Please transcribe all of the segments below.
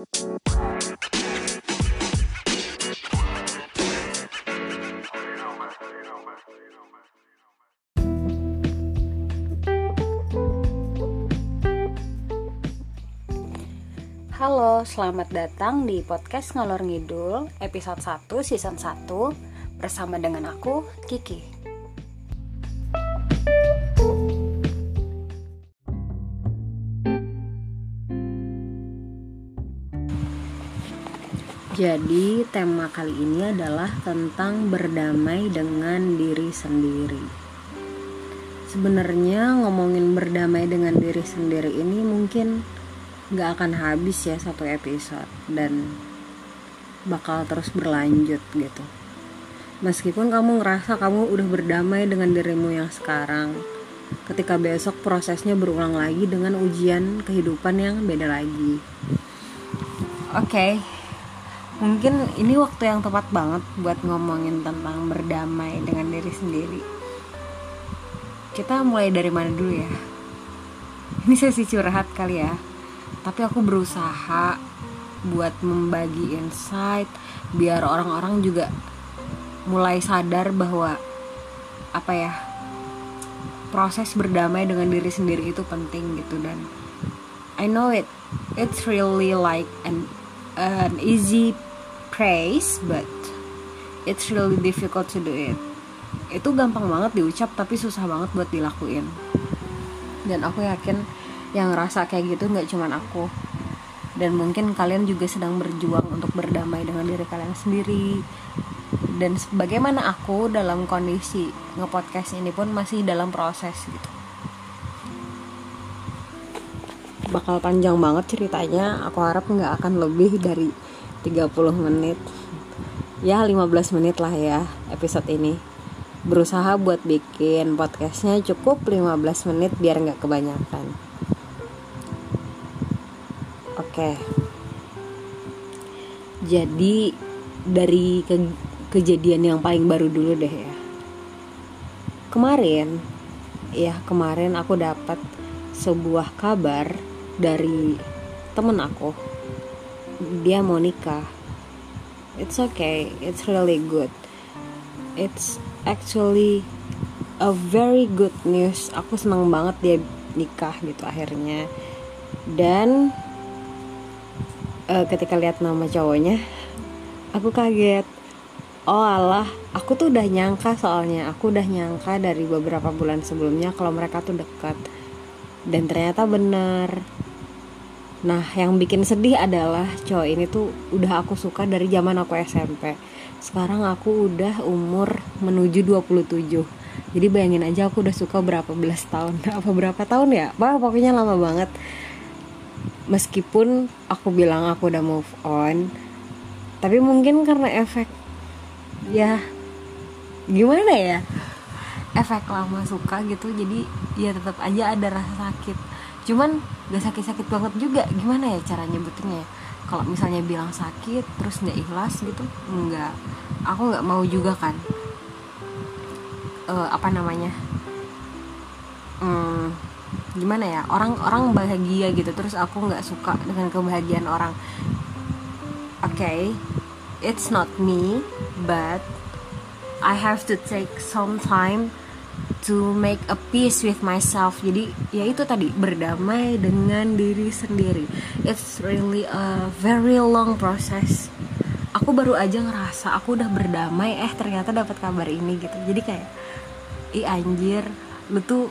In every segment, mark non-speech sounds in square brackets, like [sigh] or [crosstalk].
Halo, selamat datang di podcast Ngalor Ngidul episode 1 season 1 bersama dengan aku, Kiki. Jadi, tema kali ini adalah tentang berdamai dengan diri sendiri. Sebenarnya ngomongin berdamai dengan diri sendiri ini mungkin nggak akan habis ya satu episode dan bakal terus berlanjut gitu meskipun kamu ngerasa kamu udah berdamai dengan dirimu yang sekarang ketika besok prosesnya berulang lagi dengan ujian kehidupan yang beda lagi oke okay. Mungkin ini waktu yang tepat banget buat ngomongin tentang berdamai dengan diri sendiri. Kita mulai dari mana dulu ya? Ini sesi curhat kali ya. Tapi aku berusaha buat membagi insight biar orang-orang juga mulai sadar bahwa apa ya proses berdamai dengan diri sendiri itu penting gitu. Dan I know it it's really like an an easy praise but it's really difficult to do it. Itu gampang banget diucap tapi susah banget buat dilakuin. Dan aku yakin yang rasa kayak gitu nggak cuman aku. Dan mungkin kalian juga sedang berjuang untuk berdamai dengan diri kalian sendiri. Dan bagaimana aku dalam kondisi ngepodcast ini pun masih dalam proses gitu. Bakal panjang banget ceritanya. Aku harap nggak akan lebih dari 30 menit ya 15 menit lah ya episode ini berusaha buat bikin podcastnya cukup 15 menit biar nggak kebanyakan Oke. Jadi dari ke kejadian yang paling baru dulu deh ya. Kemarin ya kemarin aku dapat sebuah kabar dari temen aku. Dia mau nikah. It's okay, it's really good. It's actually a very good news. Aku senang banget dia nikah gitu akhirnya. Dan uh, ketika lihat nama cowoknya aku kaget oh Allah aku tuh udah nyangka soalnya aku udah nyangka dari beberapa bulan sebelumnya kalau mereka tuh dekat dan ternyata bener nah yang bikin sedih adalah cowok ini tuh udah aku suka dari zaman aku SMP sekarang aku udah umur menuju 27 jadi bayangin aja aku udah suka berapa belas tahun. [laughs] Apa berapa tahun ya? Wah, pokoknya lama banget. Meskipun aku bilang aku udah move on tapi mungkin karena efek ya gimana ya? Efek lama suka gitu jadi ya tetap aja ada rasa sakit cuman gak sakit-sakit banget juga. Gimana ya cara nyebutinnya kalau misalnya bilang sakit terus nggak ikhlas gitu nggak. Aku nggak mau juga kan. Uh, apa namanya? Hmm, gimana ya? Orang orang bahagia gitu terus aku nggak suka dengan kebahagiaan orang. Oke okay, it's not me but I have to take some time to make a peace with myself. Jadi ya itu tadi berdamai dengan diri sendiri. It's really a very long process. Aku baru aja ngerasa aku udah berdamai eh ternyata dapat kabar ini gitu. Jadi kayak i anjir lu tuh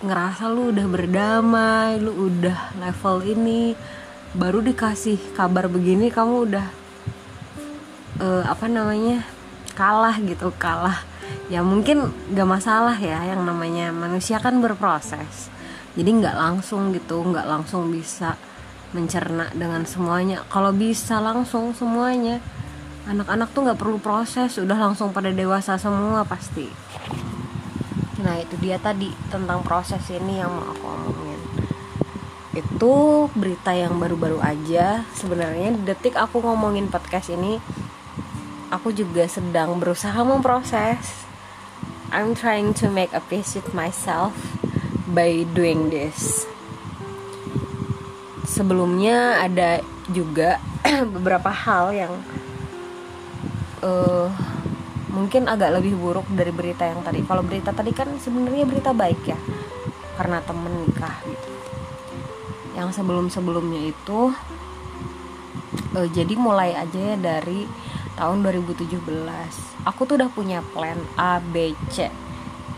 ngerasa lu udah berdamai lu udah level ini baru dikasih kabar begini kamu udah uh, apa namanya kalah gitu kalah ya mungkin gak masalah ya yang namanya manusia kan berproses. Jadi nggak langsung gitu nggak langsung bisa mencerna dengan semuanya. Kalau bisa langsung semuanya anak-anak tuh nggak perlu proses udah langsung pada dewasa semua pasti. Nah itu dia tadi tentang proses ini yang mau aku omongin. Itu berita yang baru-baru aja. Sebenarnya detik aku ngomongin podcast ini aku juga sedang berusaha memproses I'm trying to make a peace with myself by doing this. Sebelumnya ada juga [clears throat] beberapa hal yang uh, mungkin agak lebih buruk dari berita yang tadi. Kalau berita tadi kan sebenarnya berita baik ya karena temen nikah gitu. Yang sebelum sebelumnya itu uh, jadi mulai aja ya dari tahun 2017 aku tuh udah punya plan A B C.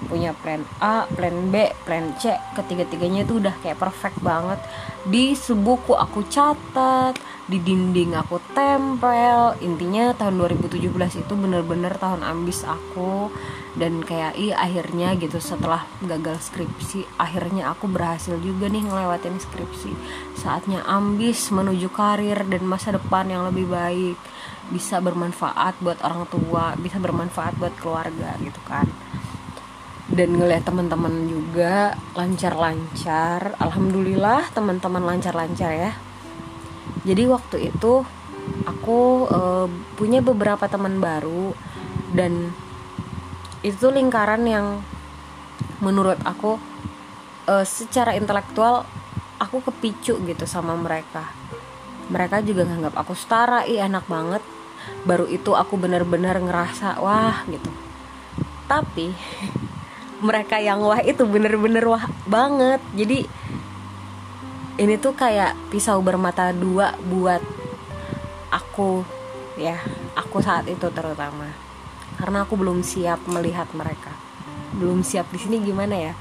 Punya plan A, plan B, plan C. Ketiga-tiganya itu udah kayak perfect banget. Di sebuku aku catat di dinding aku tempel. Intinya tahun 2017 itu bener-bener tahun ambis aku. Dan kayak i akhirnya gitu setelah gagal skripsi akhirnya aku berhasil juga nih ngelewatin skripsi. Saatnya ambis menuju karir dan masa depan yang lebih baik bisa bermanfaat buat orang tua bisa bermanfaat buat keluarga gitu kan. Dan ngeliat teman-teman juga lancar-lancar. Alhamdulillah teman-teman lancar-lancar ya. Jadi waktu itu aku e, punya beberapa teman baru. Dan itu lingkaran yang menurut aku e, secara intelektual aku kepicu gitu sama mereka mereka juga nganggap aku setara. Ih enak banget. Baru itu aku bener-bener ngerasa wah gitu. Tapi [laughs] mereka yang wah itu bener-bener wah banget. Jadi ini tuh kayak pisau bermata dua buat aku ya aku saat itu terutama. Karena aku belum siap melihat mereka. Belum siap di sini gimana ya?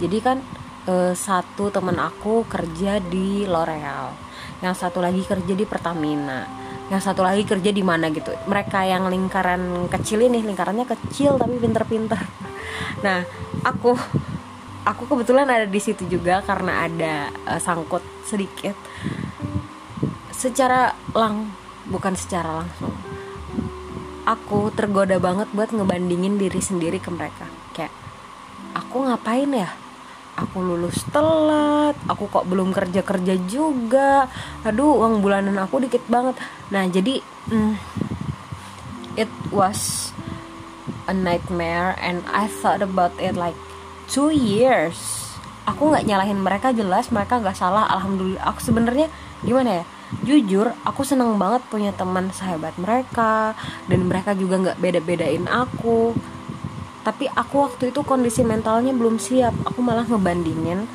Jadi kan eh, satu teman aku kerja di L'Oreal yang satu lagi kerja di Pertamina. Yang satu lagi kerja di mana gitu. Mereka yang lingkaran kecil ini lingkarannya kecil tapi pinter-pinter. [laughs] Nah aku aku kebetulan ada di situ juga karena ada uh, sangkut sedikit. Secara lang bukan secara langsung. Aku tergoda banget buat ngebandingin diri sendiri ke mereka. Kayak aku ngapain ya aku lulus telat aku kok belum kerja kerja juga. Aduh uang bulanan aku dikit banget. Nah jadi mm, it was a nightmare and I thought about it like two years. Aku nggak nyalahin mereka jelas mereka nggak salah alhamdulillah. Aku sebenarnya gimana ya? Jujur aku seneng banget punya teman sahabat mereka dan mereka juga nggak beda-bedain aku tapi aku waktu itu kondisi mentalnya belum siap. Aku malah ngebandingin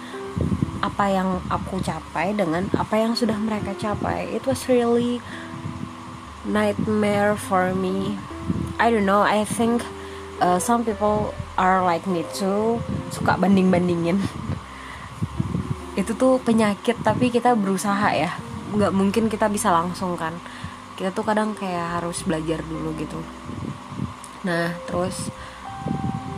apa yang aku capai dengan apa yang sudah mereka capai. It was really nightmare for me. I don't know. I think uh, some people are like me too. Suka banding bandingin [laughs] itu tuh penyakit tapi kita berusaha ya. Nggak mungkin kita bisa langsung kan. Kita tuh kadang kayak harus belajar dulu gitu. Nah terus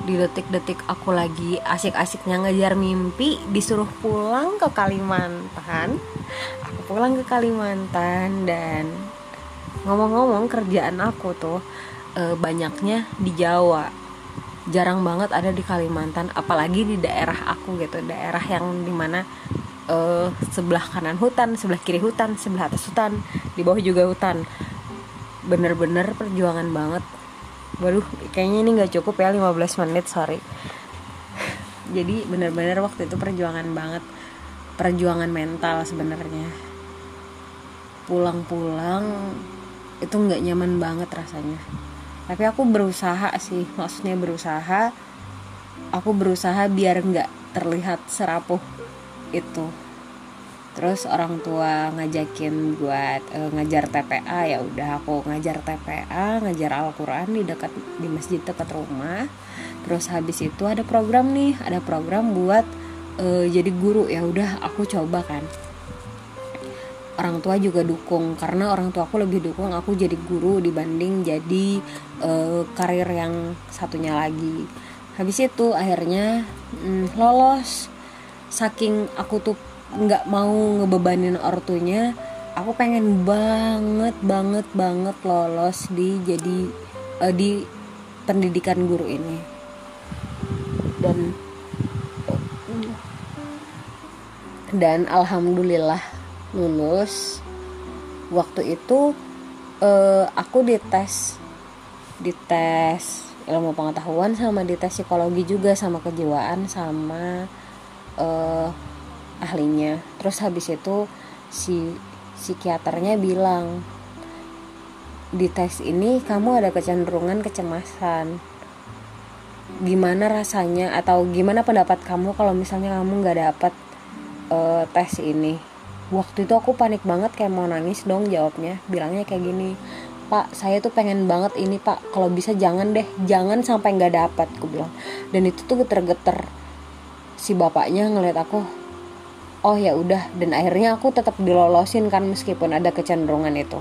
di detik-detik aku lagi asik-asiknya ngejar mimpi disuruh pulang ke Kalimantan. Aku pulang ke Kalimantan dan ngomong-ngomong kerjaan aku tuh e, banyaknya di Jawa. Jarang banget ada di Kalimantan apalagi di daerah aku gitu. Daerah yang di mana e, sebelah kanan hutan sebelah kiri hutan sebelah atas hutan di bawah juga hutan. Bener-bener perjuangan banget waduh kayaknya ini nggak cukup ya 15 menit sorry. [laughs] Jadi bener-bener waktu itu perjuangan banget. Perjuangan mental sebenarnya. Pulang-pulang itu nggak nyaman banget rasanya. Tapi aku berusaha sih maksudnya berusaha. Aku berusaha biar nggak terlihat serapuh itu terus orang tua ngajakin buat uh, ngajar TPA ya udah aku ngajar TPA ngajar Al-Quran di dekat di masjid dekat rumah. Terus habis itu ada program nih ada program buat uh, jadi guru. Ya udah aku coba kan. Orang tua juga dukung karena orang tua aku lebih dukung aku jadi guru dibanding jadi uh, karir yang satunya lagi. Habis itu akhirnya mm, lolos. Saking aku tuh nggak mau ngebebanin ortunya aku pengen banget banget banget lolos di jadi uh, di pendidikan guru ini. Dan dan alhamdulillah lulus. Waktu itu uh, aku dites dites ilmu pengetahuan sama dites psikologi juga sama kejiwaan sama uh, ahlinya. Terus habis itu si psikiaternya bilang di tes ini kamu ada kecenderungan kecemasan. Gimana rasanya atau gimana pendapat kamu kalau misalnya kamu nggak dapat uh, tes ini? Waktu itu aku panik banget kayak mau nangis dong jawabnya. Bilangnya kayak gini pak saya tuh pengen banget ini pak. Kalau bisa jangan deh jangan sampai nggak dapat aku bilang. Dan itu tuh geter-geter. Si bapaknya ngeliat aku oh ya udah. Dan akhirnya aku tetap dilolosin kan meskipun ada kecenderungan itu.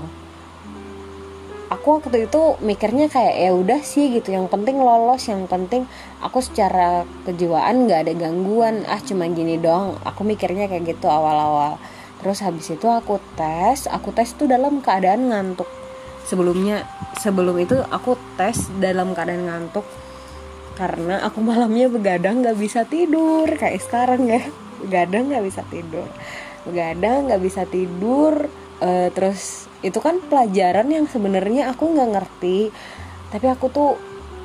Aku waktu itu mikirnya kayak ya udah sih gitu. Yang penting lolos yang penting aku secara kejiwaan nggak ada gangguan. Ah cuma gini doang. Aku mikirnya kayak gitu awal-awal. Terus habis itu aku tes. Aku tes tuh dalam keadaan ngantuk. Sebelumnya sebelum itu aku tes dalam keadaan ngantuk. Karena aku malamnya begadang nggak bisa tidur kayak sekarang ya begadang nggak bisa tidur. Begadang nggak bisa tidur uh, terus itu kan pelajaran yang sebenarnya aku nggak ngerti. Tapi aku tuh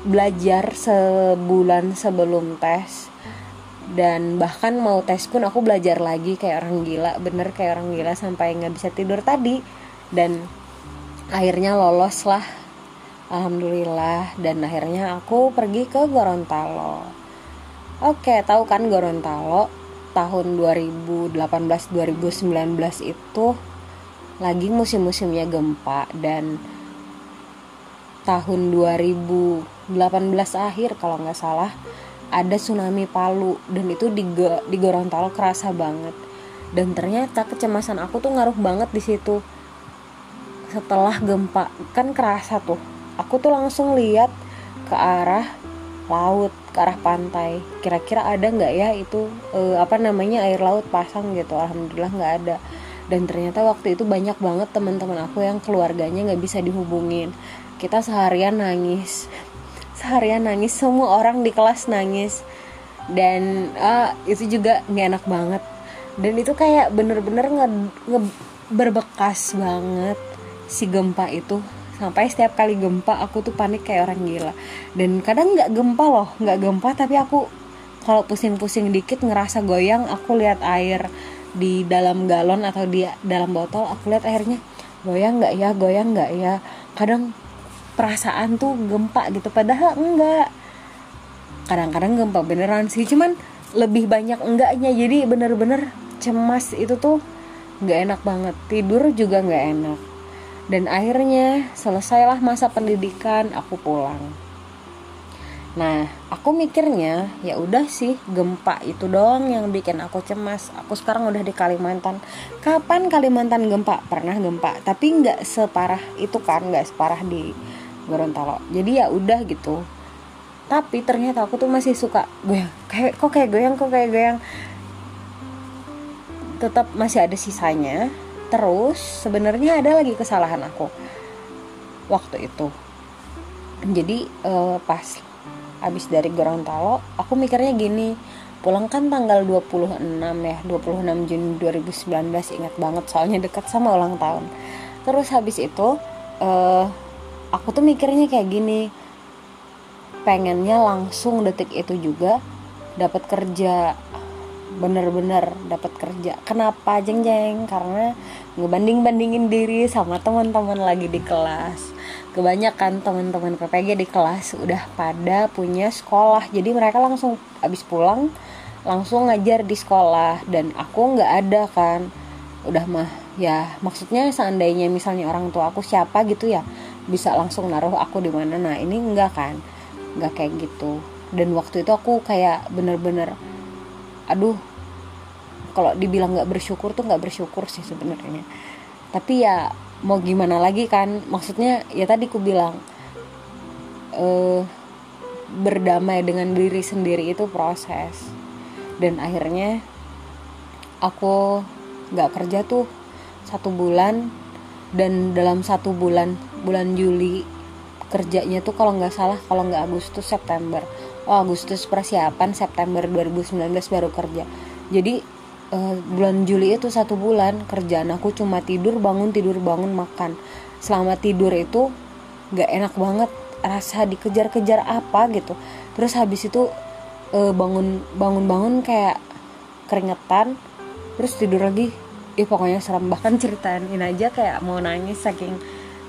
belajar sebulan sebelum tes. Dan bahkan mau tes pun aku belajar lagi kayak orang gila. Bener kayak orang gila sampai nggak bisa tidur tadi. Dan akhirnya lolos lah. Alhamdulillah. Dan akhirnya aku pergi ke Gorontalo. Oke tahu kan Gorontalo tahun 2018 2019 itu lagi musim-musimnya gempa dan tahun 2018 akhir kalau nggak salah ada tsunami Palu dan itu di di Gorontalo kerasa banget. Dan ternyata kecemasan aku tuh ngaruh banget di situ. Setelah gempa kan kerasa tuh. Aku tuh langsung lihat ke arah laut ke arah pantai. Kira-kira ada nggak ya itu eh, apa namanya air laut pasang gitu? Alhamdulillah nggak ada. Dan ternyata waktu itu banyak banget teman-teman aku yang keluarganya nggak bisa dihubungin. Kita seharian nangis. Seharian nangis semua orang di kelas nangis. Dan uh, itu juga nggak enak banget. Dan itu kayak bener-bener nge, nge berbekas banget si gempa itu sampai setiap kali gempa aku tuh panik kayak orang gila. Dan kadang nggak gempa loh nggak gempa tapi aku kalau pusing-pusing dikit ngerasa goyang aku lihat air di dalam galon atau di dalam botol aku lihat airnya goyang nggak ya goyang nggak ya? Kadang perasaan tuh gempa gitu padahal enggak. Kadang-kadang gempa beneran sih cuman lebih banyak enggaknya. Jadi bener-bener cemas itu tuh nggak enak banget tidur juga nggak enak dan akhirnya selesailah masa pendidikan aku pulang Nah, aku mikirnya ya udah sih gempa itu doang yang bikin aku cemas. Aku sekarang udah di Kalimantan. Kapan Kalimantan gempa? Pernah gempa, tapi nggak separah itu kan, nggak separah di Gorontalo. Jadi ya udah gitu. Tapi ternyata aku tuh masih suka goyang. Kayak kok kayak goyang, kok kayak goyang. Tetap masih ada sisanya. Terus sebenarnya ada lagi kesalahan aku waktu itu. Jadi uh, pas abis dari Gorontalo aku mikirnya gini pulang kan tanggal 26 ya 26 Juni 2019 ingat banget soalnya dekat sama ulang tahun terus habis itu uh, aku tuh mikirnya kayak gini pengennya langsung detik itu juga dapat kerja bener-bener dapat kerja. Kenapa jeng jeng karena ngebanding bandingin diri sama teman-teman lagi di kelas. Kebanyakan teman-teman PPG di kelas udah pada punya sekolah. Jadi mereka langsung habis pulang langsung ngajar di sekolah. Dan aku nggak ada kan. Udah mah ya maksudnya seandainya misalnya orang tua aku siapa gitu ya bisa langsung naruh aku di mana. Nah ini enggak kan? Nggak kayak gitu. Dan waktu itu aku kayak bener-bener aduh kalau dibilang nggak bersyukur tuh nggak bersyukur sih sebenarnya. Tapi ya mau gimana lagi kan maksudnya ya tadi ku bilang uh, berdamai dengan diri sendiri itu proses. Dan akhirnya aku nggak kerja tuh satu bulan dan dalam satu bulan bulan Juli kerjanya tuh kalau nggak salah kalau nggak Agustus September oh Agustus persiapan September 2019 baru kerja. Jadi uh, bulan Juli itu satu bulan kerjaan aku cuma tidur bangun tidur bangun makan. Selama tidur itu nggak enak banget rasa dikejar-kejar apa gitu. Terus habis itu uh, bangun bangun bangun kayak keringetan terus tidur lagi. Ih pokoknya serem bahkan [laughs] ceritain aja kayak mau nangis saking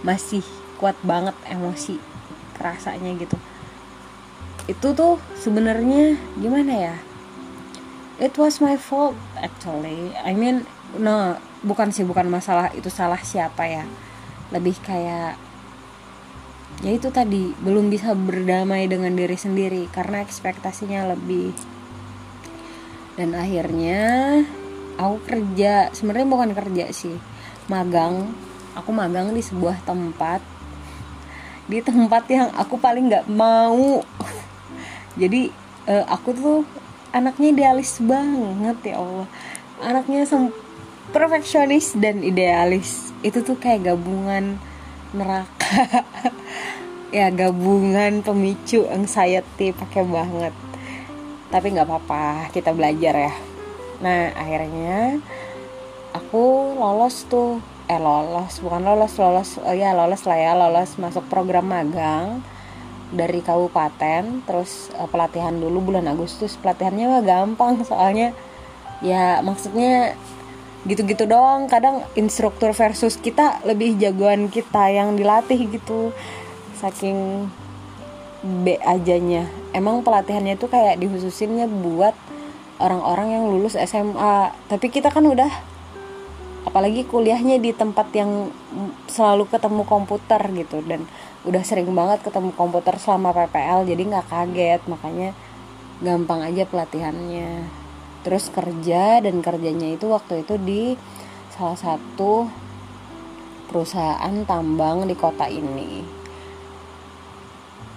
masih kuat banget emosi kerasanya gitu itu tuh sebenarnya gimana ya? It was my fault actually. I mean no bukan sih bukan masalah itu salah siapa ya. Lebih kayak ya itu tadi belum bisa berdamai dengan diri sendiri karena ekspektasinya lebih. Dan akhirnya aku kerja. Sebenarnya bukan kerja sih magang. Aku magang di sebuah tempat. Di tempat yang aku paling nggak mau jadi uh, aku tuh anaknya idealis banget ya Allah. Anaknya sem perfeksionis dan idealis. Itu tuh kayak gabungan neraka. [laughs] Ya gabungan pemicu anxiety pakai banget. Tapi nggak apa-apa kita belajar ya. Nah akhirnya aku lolos tuh. Eh lolos bukan lolos lolos. Oh ya lolos lah ya lolos masuk program magang dari kabupaten terus uh, pelatihan dulu bulan Agustus. Pelatihannya mah gampang soalnya ya maksudnya gitu-gitu doang. Kadang instruktur versus kita lebih jagoan kita yang dilatih gitu. Saking B ajanya. Emang pelatihannya itu kayak dihususinnya buat orang-orang yang lulus SMA tapi kita kan udah apalagi kuliahnya di tempat yang selalu ketemu komputer gitu. Dan udah sering banget ketemu komputer selama PPL jadi nggak kaget. Makanya gampang aja pelatihannya. Terus kerja dan kerjanya itu waktu itu di salah satu perusahaan tambang di kota ini.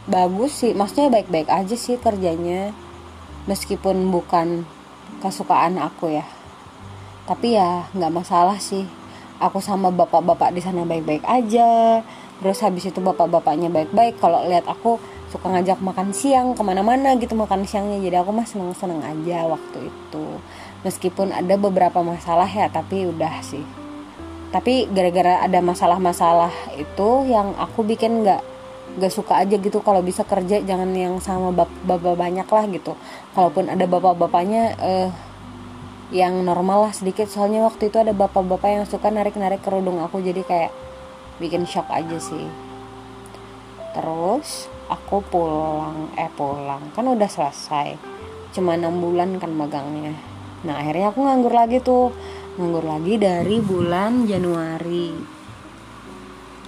Bagus sih maksudnya baik-baik aja sih kerjanya meskipun bukan kesukaan aku ya. Tapi ya nggak masalah sih. Aku sama bapak-bapak di sana baik-baik aja terus habis itu bapak-bapaknya baik-baik kalau lihat aku suka ngajak makan siang ke mana-mana gitu makan siangnya. Jadi aku mah seneng-seneng aja waktu itu. Meskipun ada beberapa masalah ya tapi udah sih. Tapi gara-gara ada masalah-masalah itu yang aku bikin nggak gak suka aja gitu. Kalau bisa kerja jangan yang sama bapak-bapak banyak lah gitu. Kalaupun ada bapak-bapaknya eh, yang normal lah sedikit. Soalnya waktu itu ada bapak-bapak yang suka narik-narik kerudung aku. Jadi kayak bikin shock aja sih. Terus aku pulang eh pulang. Kan udah selesai. Cuma enam bulan kan magangnya nah akhirnya aku nganggur lagi tuh. Nganggur lagi dari bulan Januari.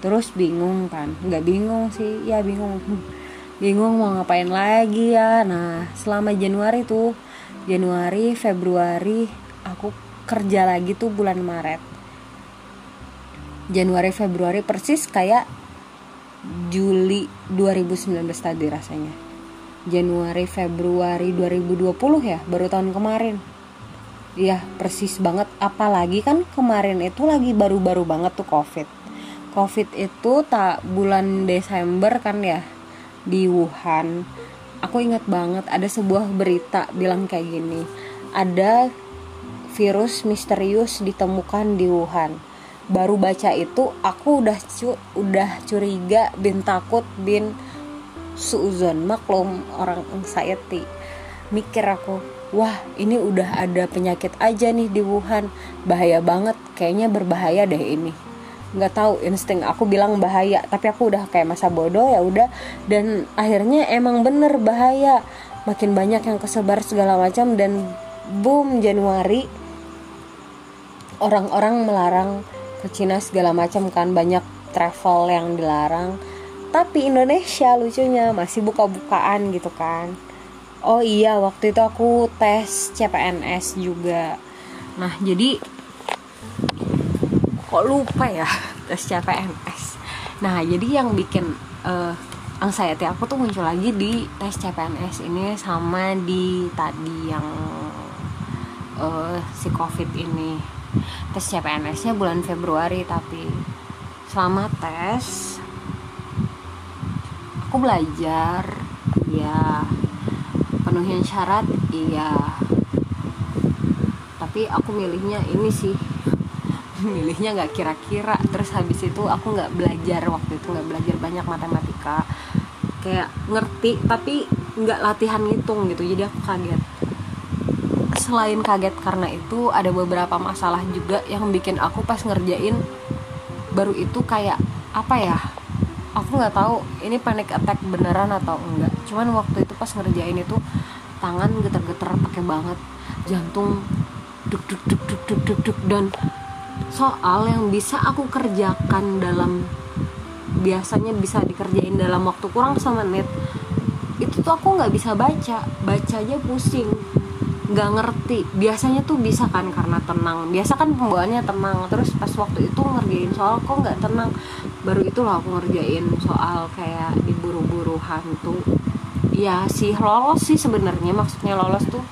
Terus bingung kan. Nggak bingung sih. Ya bingung. [laughs] Bingung mau ngapain lagi ya. Nah selama Januari tuh Januari Februari aku kerja lagi tuh bulan Maret Januari Februari persis kayak Juli 2019 tadi rasanya. Januari Februari 2020 ya baru tahun kemarin. Iya persis banget. Apalagi kan kemarin itu lagi baru-baru banget tuh covid. Covid itu tak bulan Desember kan ya di Wuhan. Aku ingat banget ada sebuah berita bilang kayak gini. Ada virus misterius ditemukan di Wuhan baru baca itu aku udah cu udah curiga bin takut bin suuzon. Maklum orang anxiety. Mikir aku wah ini udah ada penyakit aja nih di Wuhan. Bahaya banget kayaknya berbahaya deh ini. Nggak tahu insting aku bilang bahaya tapi aku udah kayak masa bodoh ya udah. Dan akhirnya emang bener bahaya. Makin banyak yang kesebar segala macam dan boom Januari orang-orang melarang ke Cina segala macam kan banyak travel yang dilarang. Tapi Indonesia lucunya masih buka-bukaan gitu kan. Oh iya waktu itu aku tes CPNS juga. Nah jadi kok lupa ya [laughs] tes CPNS nah jadi yang bikin uh, anxiety aku tuh muncul lagi di tes CPNS ini sama di tadi yang uh, si covid ini tes CPNS nya bulan Februari tapi selama tes aku belajar ya penuhin syarat iya. Tapi aku milihnya ini sih [laughs] milihnya nggak kira-kira. Terus habis itu aku nggak belajar waktu itu nggak belajar banyak matematika. Kayak ngerti tapi nggak latihan ngitung gitu jadi aku kaget selain kaget karena itu ada beberapa masalah juga yang bikin aku pas ngerjain baru itu kayak apa ya aku nggak tahu ini panic attack beneran atau enggak. Cuman waktu itu pas ngerjain itu tangan geter-geter pakai banget jantung duk duk duk duk duk duk duk dan soal yang bisa aku kerjakan dalam biasanya bisa dikerjain dalam waktu kurang sama menit itu tuh aku nggak bisa baca baca aja pusing nggak ngerti. Biasanya tuh bisa kan karena tenang. Biasa kan pembawaannya tenang. Terus pas waktu itu ngerjain soal kok nggak tenang? Baru itulah aku ngerjain soal kayak diburu-buru hantu. Ya sih lolos sih sebenarnya. Maksudnya lolos tuh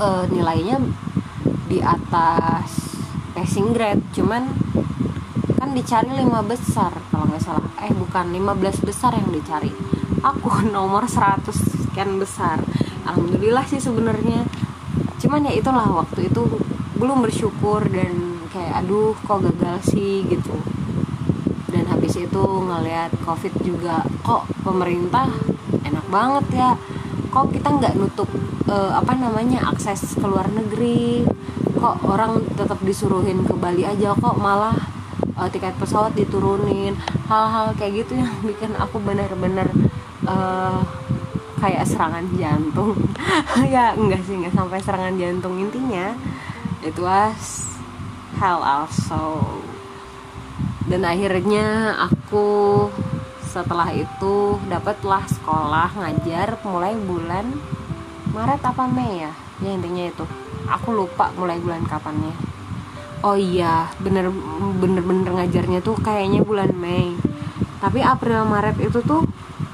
uh, nilainya di atas passing grade. Cuman kan dicari lima besar kalau nggak salah. Eh bukan 15 besar yang dicari. Aku [laughs] nomor 100 sekian besar alhamdulillah sih sebenarnya. Cuman ya itulah waktu itu belum bersyukur dan kayak aduh kok gagal sih? gitu. Dan habis itu ngelihat covid juga kok pemerintah enak banget ya? Kok kita nggak nutup uh, apa namanya akses ke luar negeri? Kok orang tetap disuruhin ke Bali aja kok malah uh, tiket pesawat diturunin? Hal-hal kayak gitu yang [laughs] bikin aku bener-bener uh, kayak serangan jantung. [laughs] Ya enggak sih enggak sampai serangan jantung. Intinya it was hell also. Dan akhirnya aku setelah itu dapatlah sekolah ngajar mulai bulan Maret apa Mei ya? Ya intinya itu. Aku lupa mulai bulan kapannya. Oh iya bener bener bener ngajarnya tuh kayaknya bulan Mei. Tapi April Maret itu tuh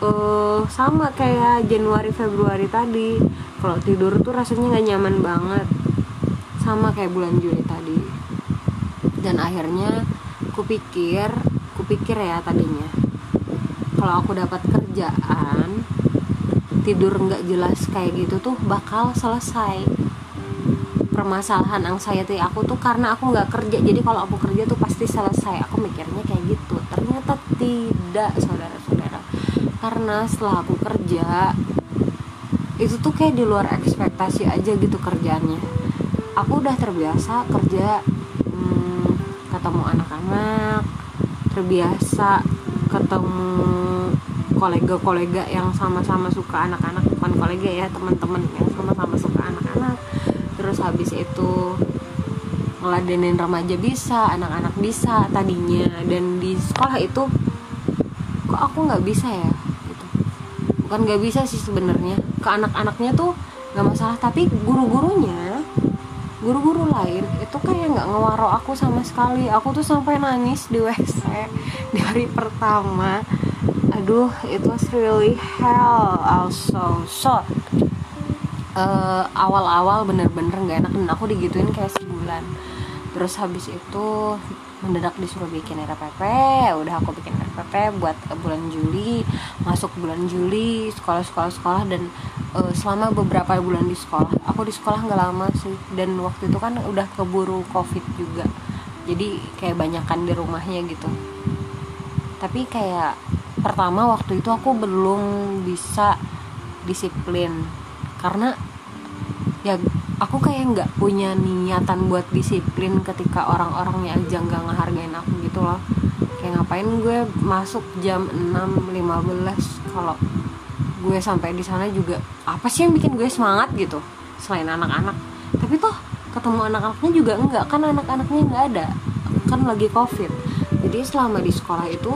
uh, sama kayak Januari Februari tadi. Kalau tidur tuh rasanya nggak nyaman banget. Sama kayak bulan Juli tadi. Dan akhirnya kupikir kupikir ya tadinya. Kalau aku dapat kerjaan tidur nggak jelas kayak gitu tuh bakal selesai. Permasalahan anxiety aku tuh karena aku nggak kerja. Jadi kalau aku kerja tuh pasti selesai. Aku mikirnya kayak gitu. Ternyata tidak saudara-saudara karena setelah aku kerja itu tuh kayak di luar ekspektasi aja gitu kerjaannya. Aku udah terbiasa kerja hmm, ketemu anak-anak terbiasa ketemu kolega-kolega yang sama-sama suka anak-anak bukan kolega ya teman-teman yang sama-sama suka anak-anak. Terus habis itu ngeladenin remaja bisa anak-anak bisa tadinya. Dan di sekolah itu kok aku nggak bisa ya bukan nggak bisa sih sebenarnya. Ke anak-anaknya tuh nggak masalah tapi guru-gurunya guru-guru lain itu kayak nggak ngewaro aku sama sekali. Aku tuh sampai nangis di WC [laughs] di hari pertama. Aduh it was really hell. Also so uh, awal-awal bener-bener nggak enak dan aku digituin kayak sebulan. Terus habis itu mendadak disuruh bikin RPP udah aku bikin RPP buat bulan Juli masuk bulan Juli sekolah-sekolah sekolah dan uh, selama beberapa bulan di sekolah. Aku di sekolah nggak lama sih dan waktu itu kan udah keburu covid juga. Jadi kayak banyakan di rumahnya gitu. Tapi kayak pertama waktu itu aku belum bisa disiplin. Karena ya aku kayak nggak punya niatan buat disiplin ketika orang-orang yang aja nggak ngehargain aku gitu loh. Kayak ngapain gue masuk jam 6.15 kalau gue sampai di sana juga apa sih yang bikin gue semangat gitu selain anak-anak? Tapi toh ketemu anak-anaknya juga enggak kan anak-anaknya nggak ada kan lagi covid. Jadi selama di sekolah itu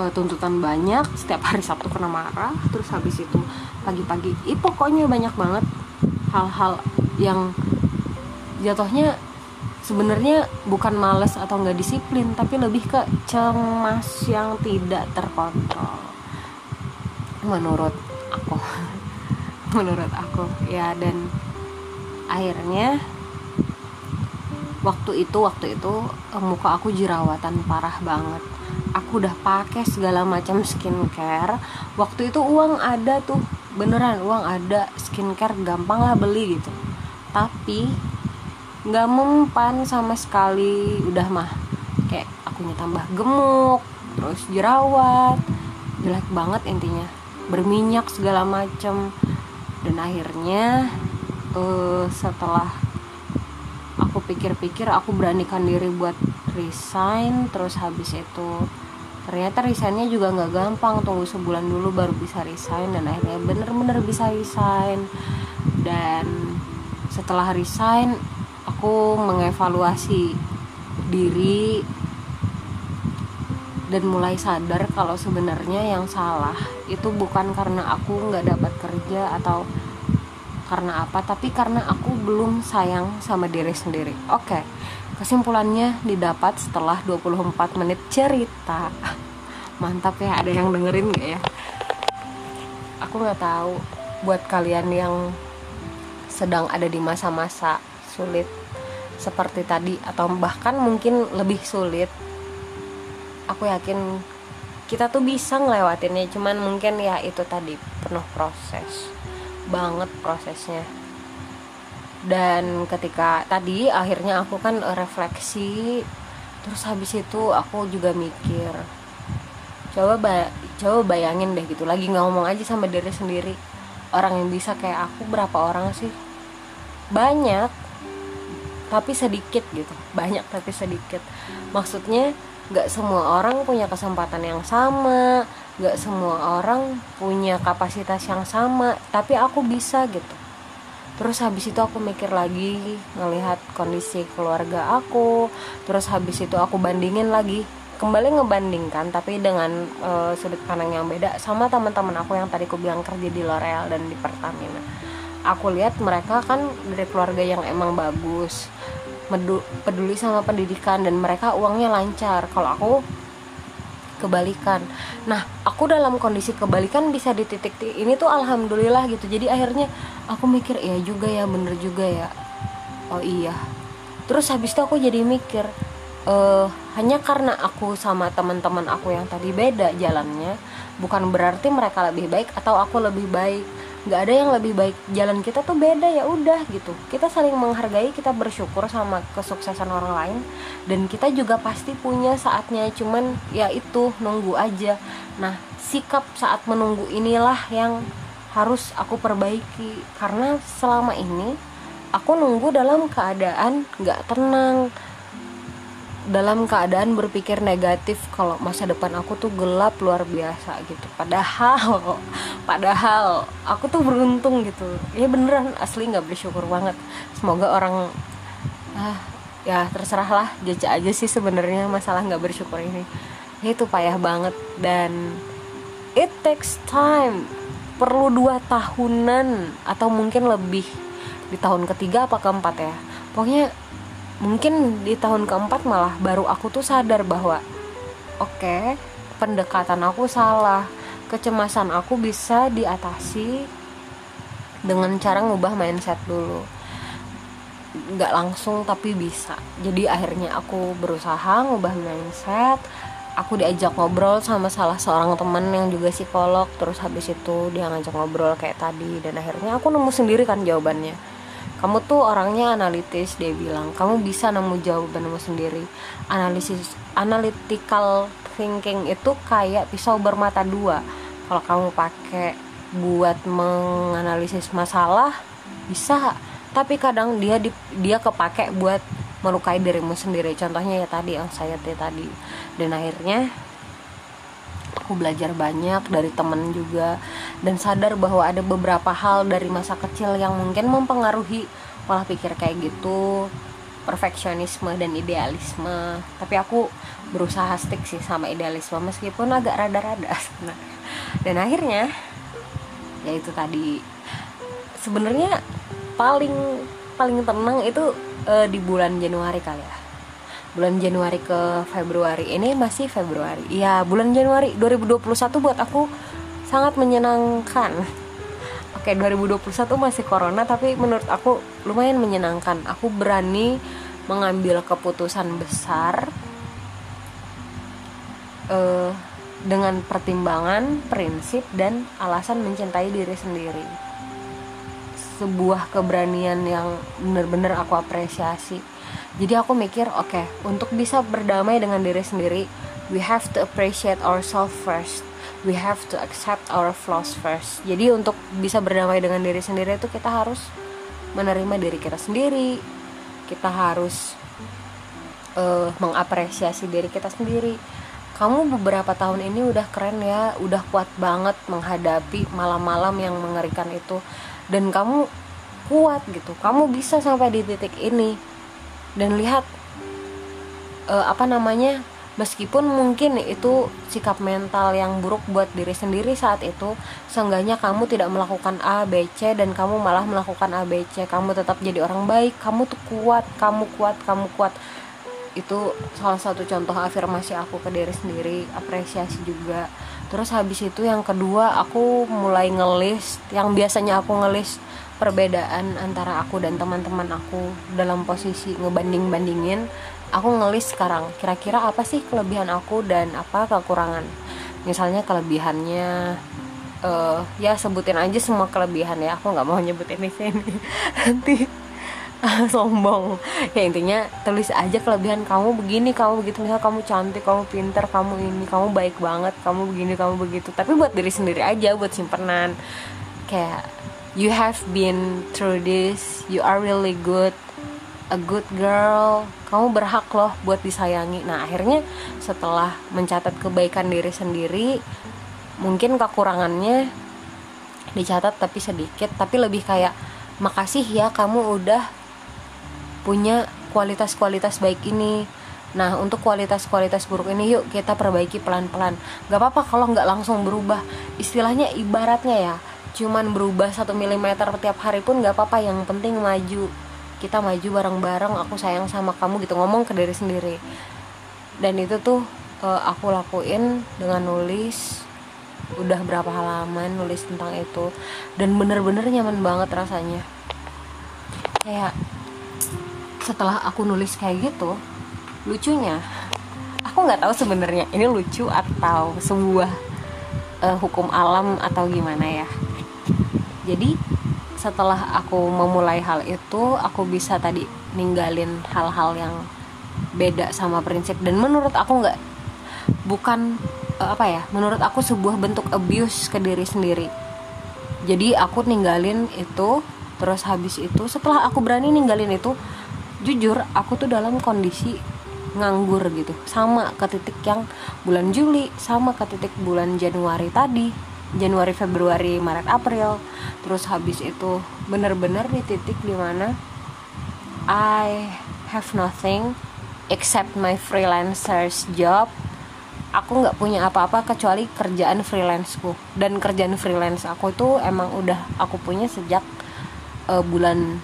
uh, tuntutan banyak setiap hari Sabtu kena marah terus habis itu pagi-pagi ih pokoknya banyak banget hal-hal yang jatuhnya sebenarnya bukan males atau nggak disiplin tapi lebih ke cemas yang tidak terkontrol. Menurut aku. [laughs] Menurut aku. Ya dan akhirnya waktu itu waktu itu muka aku jerawatan parah banget aku udah pakai segala macam skincare. Waktu itu uang ada tuh beneran uang ada skincare gampang lah beli gitu. Tapi nggak mempan sama sekali udah mah. Kayak akunya tambah gemuk terus jerawat jelek banget intinya. Berminyak segala macem dan akhirnya uh, setelah aku pikir-pikir aku beranikan diri buat resign terus habis itu ternyata resignnya juga nggak gampang tunggu sebulan dulu baru bisa resign dan akhirnya bener-bener bisa resign dan setelah resign aku mengevaluasi diri dan mulai sadar kalau sebenarnya yang salah itu bukan karena aku nggak dapat kerja atau karena apa tapi karena aku belum sayang sama diri sendiri oke okay. Kesimpulannya didapat setelah 24 menit cerita. Mantap ya ada yang dengerin gak ya? Aku nggak tahu buat kalian yang sedang ada di masa-masa sulit seperti tadi atau bahkan mungkin lebih sulit aku yakin kita tuh bisa ngelewatinnya. Cuman mungkin ya itu tadi penuh proses. Banget prosesnya dan ketika tadi akhirnya aku kan refleksi terus habis itu aku juga mikir coba ba coba bayangin deh gitu lagi ngomong aja sama diri sendiri orang yang bisa kayak aku berapa orang sih? Banyak tapi sedikit gitu banyak tapi sedikit. Maksudnya nggak semua orang punya kesempatan yang sama nggak semua orang punya kapasitas yang sama tapi aku bisa gitu terus habis itu aku mikir lagi ngelihat kondisi keluarga aku. Terus habis itu aku bandingin lagi. Kembali ngebandingkan tapi dengan uh, sudut pandang yang beda sama teman-teman aku yang tadi aku bilang kerja di L'Oreal dan di Pertamina. Aku lihat mereka kan dari keluarga yang emang bagus peduli sama pendidikan dan mereka uangnya lancar. Kalau aku kebalikan. Nah aku dalam kondisi kebalikan bisa di titik ini tuh alhamdulillah gitu. Jadi akhirnya aku mikir ya juga ya bener juga ya. Oh iya. Terus habis itu aku jadi mikir uh, hanya karena aku sama teman-teman aku yang tadi beda jalannya bukan berarti mereka lebih baik atau aku lebih baik nggak ada yang lebih baik. Jalan kita tuh beda ya udah gitu. Kita saling menghargai kita bersyukur sama kesuksesan orang lain. Dan kita juga pasti punya saatnya cuman ya itu nunggu aja. Nah sikap saat menunggu inilah yang harus aku perbaiki. Karena selama ini aku nunggu dalam keadaan nggak tenang dalam keadaan berpikir negatif kalau masa depan aku tuh gelap luar biasa gitu. Padahal [laughs] padahal aku tuh beruntung gitu. Ya beneran asli nggak bersyukur banget. Semoga orang ah ya terserah lah aja sih sebenarnya masalah nggak bersyukur ini. Itu payah banget dan it takes time. Perlu dua tahunan atau mungkin lebih di tahun ketiga apa keempat ya. Pokoknya mungkin di tahun keempat malah baru aku tuh sadar bahwa oke okay, pendekatan aku salah. Kecemasan aku bisa diatasi dengan cara ngubah mindset dulu. Nggak langsung tapi bisa. Jadi akhirnya aku berusaha ngubah mindset. Aku diajak ngobrol sama salah seorang teman yang juga psikolog. Terus habis itu dia ngajak ngobrol kayak tadi. Dan akhirnya aku nemu sendiri kan jawabannya kamu tuh orangnya analitis dia bilang. Kamu bisa nemu jawabanmu sendiri. Analisis analytical thinking itu kayak pisau bermata dua. Kalau kamu pakai buat menganalisis masalah bisa. Tapi kadang dia di, dia kepake buat melukai dirimu sendiri. Contohnya ya tadi yang saya tadi. Dan akhirnya aku belajar banyak dari temen juga. Dan sadar bahwa ada beberapa hal dari masa kecil yang mungkin mempengaruhi pola pikir kayak gitu. Perfeksionisme dan idealisme. Tapi aku berusaha stick sih sama idealisme meskipun agak rada-rada. [laughs] Dan akhirnya ya itu tadi. Sebenarnya paling paling tenang itu uh, di bulan Januari kali ya bulan Januari ke Februari. Ini masih Februari. Ya bulan Januari 2021 buat aku sangat menyenangkan. Oke 2021 masih corona tapi menurut aku lumayan menyenangkan. Aku berani mengambil keputusan besar uh, dengan pertimbangan prinsip dan alasan mencintai diri sendiri. Sebuah keberanian yang benar-benar aku apresiasi jadi aku mikir oke okay, untuk bisa berdamai dengan diri sendiri we have to appreciate ourselves first. We have to accept our flaws first. Jadi untuk bisa berdamai dengan diri sendiri itu kita harus menerima diri kita sendiri. Kita harus uh, mengapresiasi diri kita sendiri. Kamu beberapa tahun ini udah keren ya udah kuat banget menghadapi malam-malam yang mengerikan itu. Dan kamu kuat gitu kamu bisa sampai di titik ini dan lihat uh, apa namanya meskipun mungkin itu sikap mental yang buruk buat diri sendiri saat itu seenggaknya kamu tidak melakukan A, B, C dan kamu malah melakukan A, B, C. Kamu tetap jadi orang baik kamu tuh kuat, kamu kuat, kamu kuat. Itu salah satu contoh afirmasi aku ke diri sendiri apresiasi juga. Terus habis itu yang kedua aku mulai ngelis yang biasanya aku ngelis perbedaan antara aku dan teman-teman aku dalam posisi ngebanding-bandingin aku ngelis sekarang kira-kira apa sih kelebihan aku dan apa kekurangan? Misalnya kelebihannya uh, ya sebutin aja semua kelebihan ya aku nggak mau nyebutin di sini [laughs] nanti [laughs] sombong. Ya intinya tulis aja kelebihan kamu begini kamu begitu misal kamu cantik kamu pinter kamu ini kamu baik banget kamu begini kamu begitu. Tapi buat diri sendiri aja buat simpenan. Kayak you have been through this. You are really good. A good girl. Kamu berhak loh buat disayangi. Nah akhirnya setelah mencatat kebaikan diri sendiri mungkin kekurangannya dicatat tapi sedikit. Tapi lebih kayak makasih ya kamu udah punya kualitas-kualitas baik ini. Nah untuk kualitas-kualitas buruk ini yuk kita perbaiki pelan-pelan. Gak apa-apa kalau nggak langsung berubah. Istilahnya ibaratnya ya Cuman berubah satu milimeter setiap hari pun gak apa-apa. Yang penting maju. Kita maju bareng-bareng aku sayang sama kamu gitu. Ngomong ke diri sendiri. Dan itu tuh uh, aku lakuin dengan nulis. Udah berapa halaman nulis tentang itu. Dan bener-bener nyaman banget rasanya. Kayak setelah aku nulis kayak gitu lucunya aku nggak tahu sebenarnya ini lucu atau sebuah uh, hukum alam atau gimana ya jadi setelah aku memulai hal itu aku bisa tadi ninggalin hal-hal yang beda sama prinsip. Dan menurut aku nggak bukan uh, apa ya menurut aku sebuah bentuk abuse ke diri sendiri. Jadi aku ninggalin itu terus habis itu setelah aku berani ninggalin itu jujur aku tuh dalam kondisi nganggur gitu. Sama ke titik yang bulan Juli sama ke titik bulan Januari tadi Januari Februari Maret April. Terus habis itu bener-bener di titik di mana I have nothing except my freelancer's job. Aku nggak punya apa-apa kecuali kerjaan freelanceku. Dan kerjaan freelance aku itu emang udah aku punya sejak uh, bulan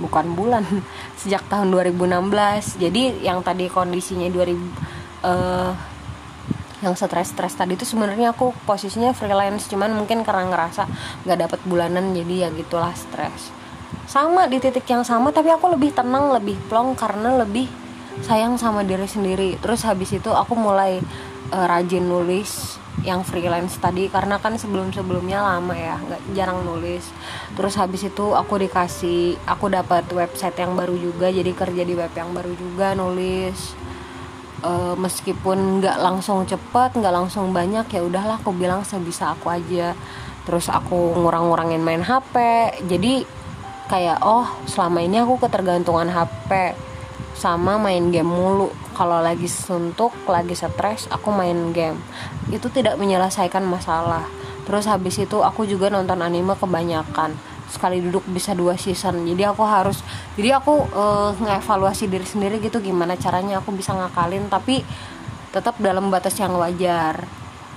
bukan bulan [laughs] sejak tahun 2016 jadi yang tadi kondisinya 2000 uh, yang stres-stres tadi itu sebenarnya aku posisinya freelance cuman mungkin karena ngerasa nggak dapat bulanan jadi ya gitulah stres. Sama di titik yang sama tapi aku lebih tenang lebih plong karena lebih sayang sama diri sendiri. Terus habis itu aku mulai uh, rajin nulis yang freelance tadi karena kan sebelum sebelumnya lama ya nggak jarang nulis. Terus habis itu aku dikasih aku dapat website yang baru juga jadi kerja di web yang baru juga nulis uh, meskipun nggak langsung cepet nggak langsung banyak ya udahlah aku bilang sebisa aku aja. Terus aku ngurang-ngurangin main HP jadi kayak oh selama ini aku ketergantungan HP sama main game mulu. Kalau lagi suntuk lagi stres aku main game. Itu tidak menyelesaikan masalah. Terus habis itu aku juga nonton anime kebanyakan sekali duduk bisa dua season. Jadi aku harus jadi aku uh, ngevaluasi diri sendiri gitu gimana caranya aku bisa ngakalin tapi tetap dalam batas yang wajar.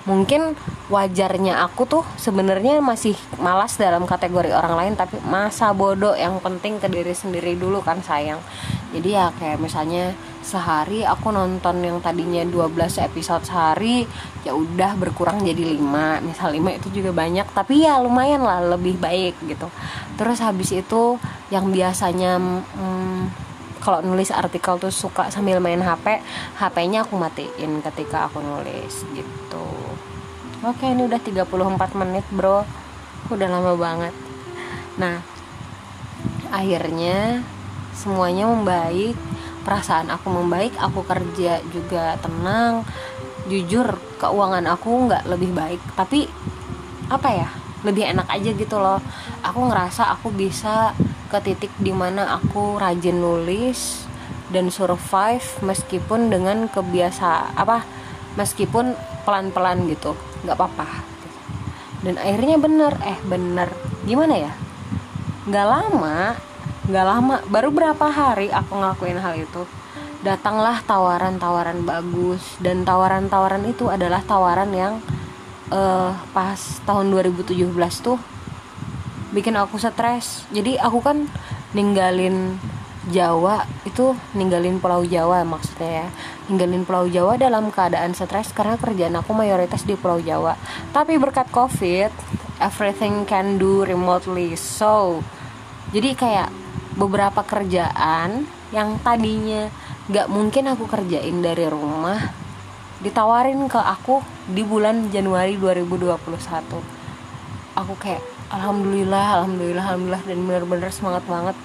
Mungkin wajarnya aku tuh sebenarnya masih malas dalam kategori orang lain tapi masa bodoh yang penting ke diri sendiri dulu kan sayang. Jadi ya kayak misalnya sehari aku nonton yang tadinya 12 episode sehari ya udah berkurang jadi 5 misal 5 itu juga banyak tapi ya lumayan lah lebih baik gitu. Terus habis itu yang biasanya hmm, kalau nulis artikel tuh suka sambil main HP HP-nya aku matiin ketika aku nulis gitu. Oke ini udah 34 menit bro. Udah lama banget. Nah akhirnya semuanya membaik perasaan aku membaik aku kerja juga tenang jujur keuangan aku nggak lebih baik. Tapi apa ya lebih enak aja gitu loh. Aku ngerasa aku bisa ke titik di mana aku rajin nulis dan survive meskipun dengan kebiasa apa meskipun pelan-pelan gitu nggak apa-apa. Dan akhirnya bener eh bener. Gimana ya? Nggak lama nggak lama baru berapa hari aku ngelakuin hal itu. Datanglah tawaran-tawaran bagus dan tawaran-tawaran itu adalah tawaran yang uh, pas tahun 2017 tuh bikin aku stres. Jadi aku kan ninggalin Jawa itu ninggalin Pulau Jawa maksudnya ya. Ninggalin Pulau Jawa dalam keadaan stres karena kerjaan aku mayoritas di Pulau Jawa. Tapi berkat COVID everything can do remotely. So jadi kayak beberapa kerjaan yang tadinya gak mungkin aku kerjain dari rumah ditawarin ke aku di bulan Januari 2021 aku kayak alhamdulillah alhamdulillah alhamdulillah dan bener-bener semangat banget.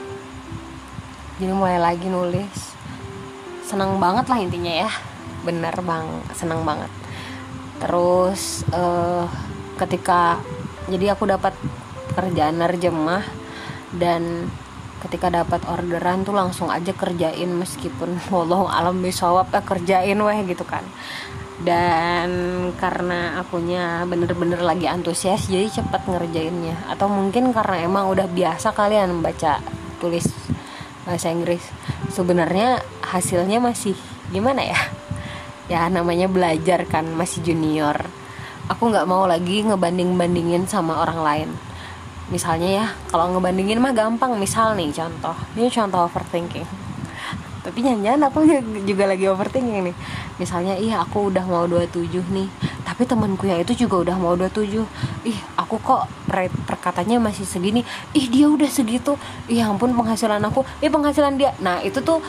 Jadi mulai lagi nulis. Senang banget lah intinya ya. Bener bang senang banget. Terus uh, ketika jadi aku dapat kerjaan nerjemah dan ketika dapat orderan tuh langsung aja kerjain meskipun [laughs] wallahu alam bisawab ya kerjain weh gitu kan. Dan karena akunya bener-bener lagi antusias jadi cepet ngerjainnya. Atau mungkin karena emang udah biasa kalian baca tulis bahasa Inggris. Sebenarnya hasilnya masih gimana ya? [laughs] Ya namanya belajar kan masih junior. Aku nggak mau lagi ngebanding bandingin sama orang lain misalnya ya kalau ngebandingin mah gampang misal nih contoh. Ini contoh overthinking. Tapi nyanyian aku juga lagi overthinking nih. Misalnya iya aku udah mau 27 nih. Tapi temanku yang itu juga udah mau 27 ih aku kok perkatanya masih segini. Ih dia udah segitu. Ih ya ampun penghasilan aku. Ih penghasilan dia. Nah itu tuh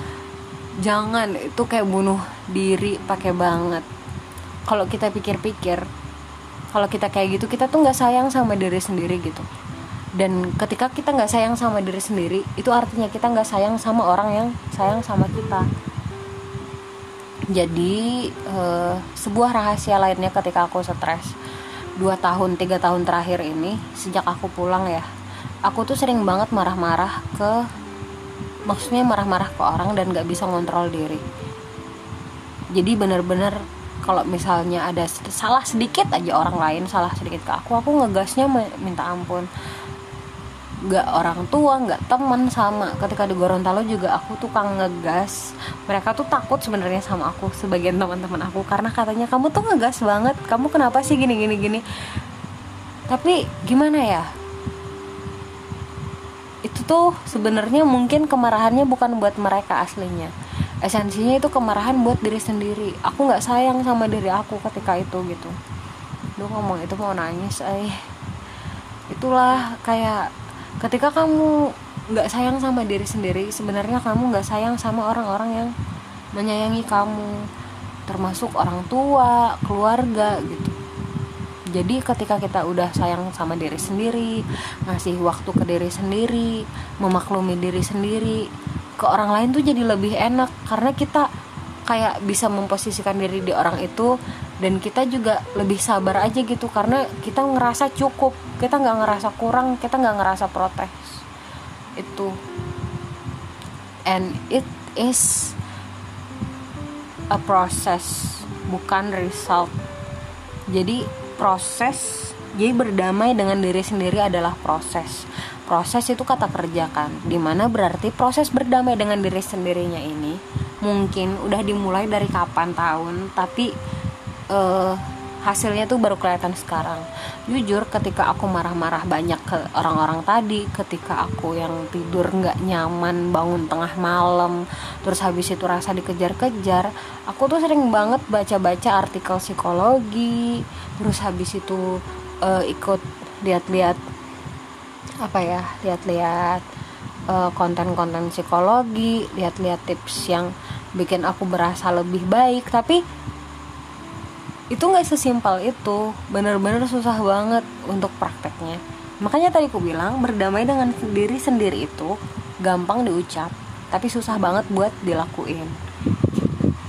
jangan itu kayak bunuh diri pakai banget. Kalau kita pikir-pikir kalau kita kayak gitu kita tuh nggak sayang sama diri sendiri gitu dan ketika kita nggak sayang sama diri sendiri itu artinya kita nggak sayang sama orang yang sayang sama kita. Jadi uh, sebuah rahasia lainnya ketika aku stres dua tahun tiga tahun terakhir ini sejak aku pulang ya aku tuh sering banget marah-marah ke maksudnya marah-marah ke orang dan gak bisa ngontrol diri. Jadi bener-bener kalau misalnya ada salah sedikit aja orang lain salah sedikit ke aku aku ngegasnya minta ampun gak orang tua gak teman sama. Ketika di Gorontalo juga aku tukang ngegas. Mereka tuh takut sebenarnya sama aku sebagian teman-teman aku. Karena katanya kamu tuh ngegas banget. Kamu kenapa sih gini gini gini? Tapi gimana ya? Itu tuh sebenarnya mungkin kemarahannya bukan buat mereka aslinya. Esensinya itu kemarahan buat diri sendiri. Aku nggak sayang sama diri aku ketika itu gitu. Lu ngomong itu mau nangis eh. Itulah kayak ketika kamu nggak sayang sama diri sendiri sebenarnya kamu nggak sayang sama orang-orang yang menyayangi kamu termasuk orang tua keluarga gitu. Jadi ketika kita udah sayang sama diri sendiri ngasih waktu ke diri sendiri memaklumi diri sendiri ke orang lain tuh jadi lebih enak. Karena kita kayak bisa memposisikan diri di orang itu dan kita juga lebih sabar aja gitu karena kita ngerasa cukup. Kita nggak ngerasa kurang kita nggak ngerasa protes. Itu. And it is a process bukan result. Jadi proses jadi berdamai dengan diri sendiri adalah proses. Proses itu kata kerja kan di mana berarti proses berdamai dengan diri sendirinya ini mungkin udah dimulai dari kapan tahun tapi uh, hasilnya tuh baru kelihatan sekarang. Jujur ketika aku marah-marah banyak ke orang-orang tadi ketika aku yang tidur nggak nyaman bangun tengah malam terus habis itu rasa dikejar-kejar aku tuh sering banget baca-baca artikel psikologi terus habis itu uh, ikut lihat-lihat apa ya lihat-lihat uh, konten-konten psikologi lihat-lihat tips yang bikin aku berasa lebih baik. Tapi itu nggak sesimpel itu. Bener-bener susah banget untuk prakteknya. Makanya tadi aku bilang berdamai dengan diri sendiri itu gampang diucap tapi susah banget buat dilakuin.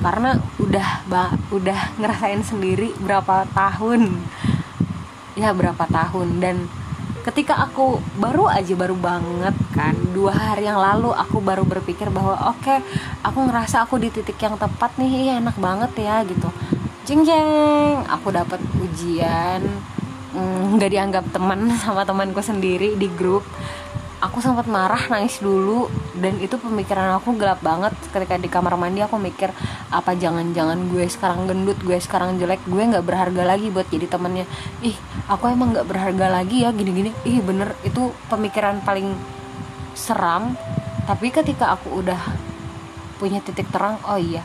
Karena udah ba udah [laughs] ngerasain sendiri berapa tahun. Ya berapa tahun. Dan ketika aku baru aja baru banget kan dua hari yang lalu aku baru berpikir bahwa oke okay, aku ngerasa aku di titik yang tepat nih enak banget ya gitu jeng jeng aku dapat ujian mm, nggak mm, dianggap teman [laughs] sama temanku sendiri di grup. Aku sempat marah nangis dulu dan itu pemikiran aku gelap banget. Ketika di kamar mandi aku mikir apa jangan-jangan gue sekarang gendut gue sekarang jelek gue nggak berharga lagi buat jadi temennya? Ih aku emang nggak berharga lagi ya gini-gini. Ih bener itu pemikiran paling seram tapi ketika aku udah punya titik terang oh iya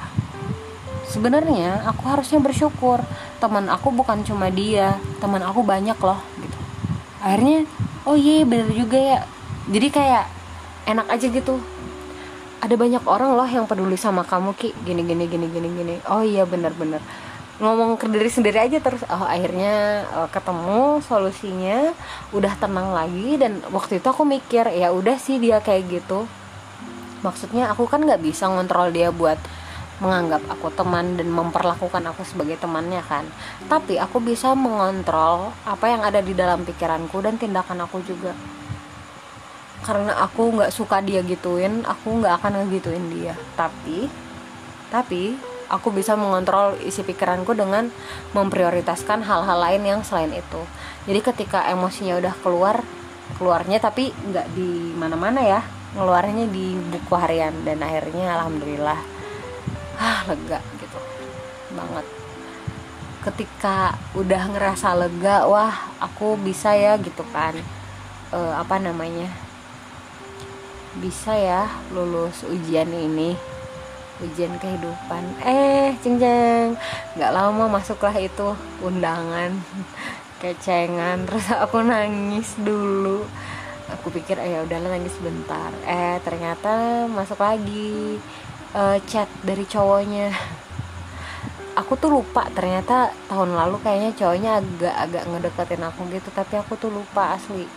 sebenarnya aku harusnya bersyukur. Teman aku bukan cuma dia teman aku banyak loh gitu. Akhirnya oh iya bener juga ya. Jadi kayak enak aja gitu. Ada banyak orang loh yang peduli sama kamu ki. Gini gini gini gini gini. Oh iya bener-bener ngomong ke diri sendiri aja terus. Oh akhirnya uh, ketemu solusinya udah tenang lagi. Dan waktu itu aku mikir ya udah sih dia kayak gitu. Maksudnya aku kan nggak bisa ngontrol dia buat menganggap aku teman dan memperlakukan aku sebagai temannya kan. Tapi aku bisa mengontrol apa yang ada di dalam pikiranku dan tindakan aku juga. Karena aku nggak suka dia gituin aku nggak akan ngegituin dia. Tapi tapi aku bisa mengontrol isi pikiranku dengan memprioritaskan hal-hal lain yang selain itu. Jadi ketika emosinya udah keluar keluarnya tapi nggak di mana-mana ya ngeluarnya di buku harian. Dan akhirnya alhamdulillah ah lega gitu. Banget. Ketika udah ngerasa lega wah aku bisa ya gitu kan. E, apa namanya? Bisa ya lulus ujian ini. Ujian kehidupan. Eh ceng ceng nggak lama masuklah itu undangan. [laughs] Kecengan. Terus aku nangis dulu. Aku pikir eh, ya udahlah nangis bentar. Eh ternyata masuk lagi uh, chat dari cowoknya. Aku tuh lupa ternyata tahun lalu kayaknya cowoknya agak-agak ngedeketin aku gitu tapi aku tuh lupa asli.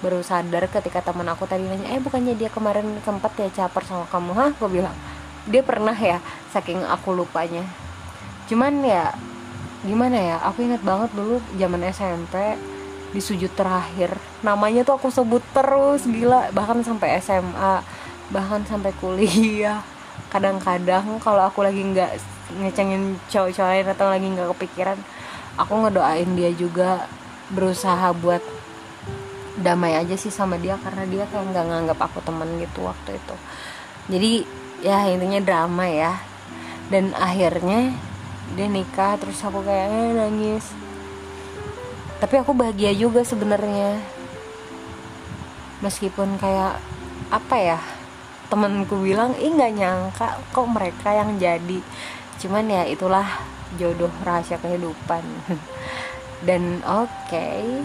Baru sadar ketika teman aku tadi nanya eh bukannya dia kemarin sempat ya caper sama kamu? Hah? Gue bilang dia pernah ya saking aku lupanya. Cuman ya gimana ya aku ingat banget dulu zaman SMP di sujud terakhir namanya tuh aku sebut terus gila. Bahkan sampai SMA bahkan sampai kuliah kadang-kadang kalau aku lagi nggak ngecengin cowok-cowok lain atau lagi nggak kepikiran aku ngedoain dia juga berusaha buat damai aja sih sama dia karena dia kayak nggak nganggap aku temen gitu waktu itu. Jadi ya intinya drama ya. Dan akhirnya dia nikah terus aku kayak eh, nangis. Tapi aku bahagia juga sebenarnya. Meskipun kayak apa ya temenku bilang ih nggak nyangka kok mereka yang jadi. Cuman ya itulah jodoh rahasia kehidupan. [laughs] Dan oke okay,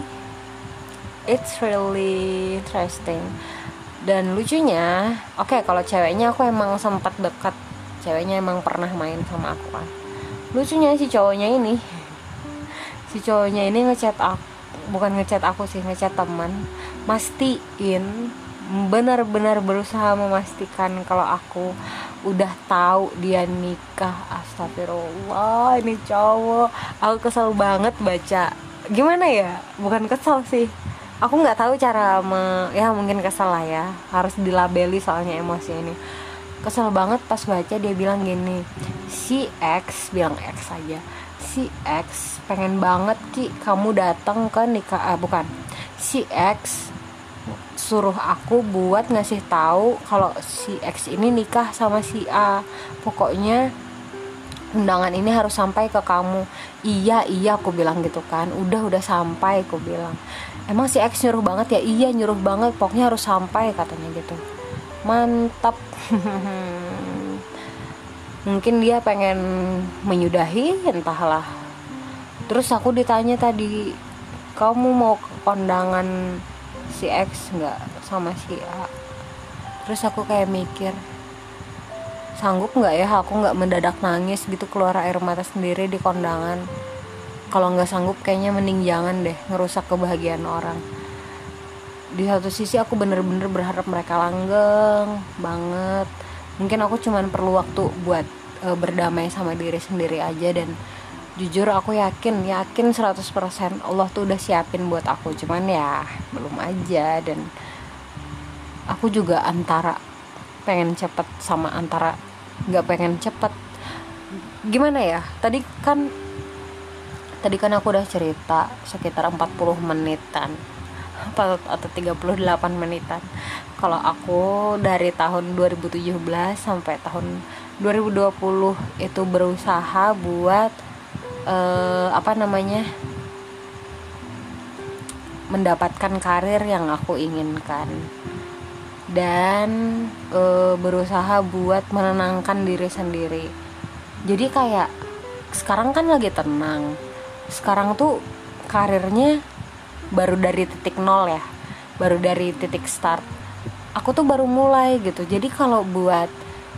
it's really interesting. Dan lucunya oke okay, kalau ceweknya aku emang sempat dekat. Ceweknya emang pernah main sama aku kan lucunya si cowoknya ini. Si cowoknya ini ngechat aku bukan ngechat aku sih ngechat teman. Mastiin benar-benar berusaha memastikan kalau aku udah tahu dia nikah. Astagfirullah ini cowok. Aku kesel banget baca. Gimana ya? Bukan kesel sih. Aku nggak tahu cara me, ya mungkin kesel lah ya. Harus dilabeli soalnya emosi ini. Kesel banget pas baca dia bilang gini si X bilang X aja si X pengen banget ki kamu datang ke nikah ah, bukan. Si X suruh aku buat ngasih tahu kalau si X ini nikah sama si A. Pokoknya undangan ini harus sampai ke kamu. Iya iya aku bilang gitu kan. Udah udah sampai aku bilang. Emang si X nyuruh banget ya? Iya nyuruh banget. Pokoknya harus sampai katanya gitu. Mantap. [laughs] Mungkin dia pengen menyudahi entahlah. Terus aku ditanya tadi kamu mau kondangan si X nggak sama si A. Terus aku kayak mikir sanggup nggak ya? Aku nggak mendadak nangis gitu keluar air mata sendiri di kondangan. Kalau nggak sanggup kayaknya mending jangan deh ngerusak kebahagiaan orang. Di satu sisi aku bener-bener berharap mereka langgeng banget. Mungkin aku cuman perlu waktu buat e, berdamai sama diri sendiri aja dan jujur aku yakin yakin 100% Allah tuh udah siapin buat aku. Cuman ya belum aja. Dan aku juga antara pengen cepet sama antara nggak pengen cepet. Gimana ya? Tadi kan tadi kan aku udah cerita sekitar 40 menitan. Atau 38 menitan. Kalau aku dari tahun 2017 sampai tahun 2020 itu berusaha buat uh, apa namanya mendapatkan karir yang aku inginkan. Dan uh, berusaha buat menenangkan diri sendiri. Jadi kayak sekarang kan lagi tenang. Sekarang tuh karirnya baru dari titik nol ya. Baru dari titik start. Aku tuh baru mulai gitu. Jadi kalau buat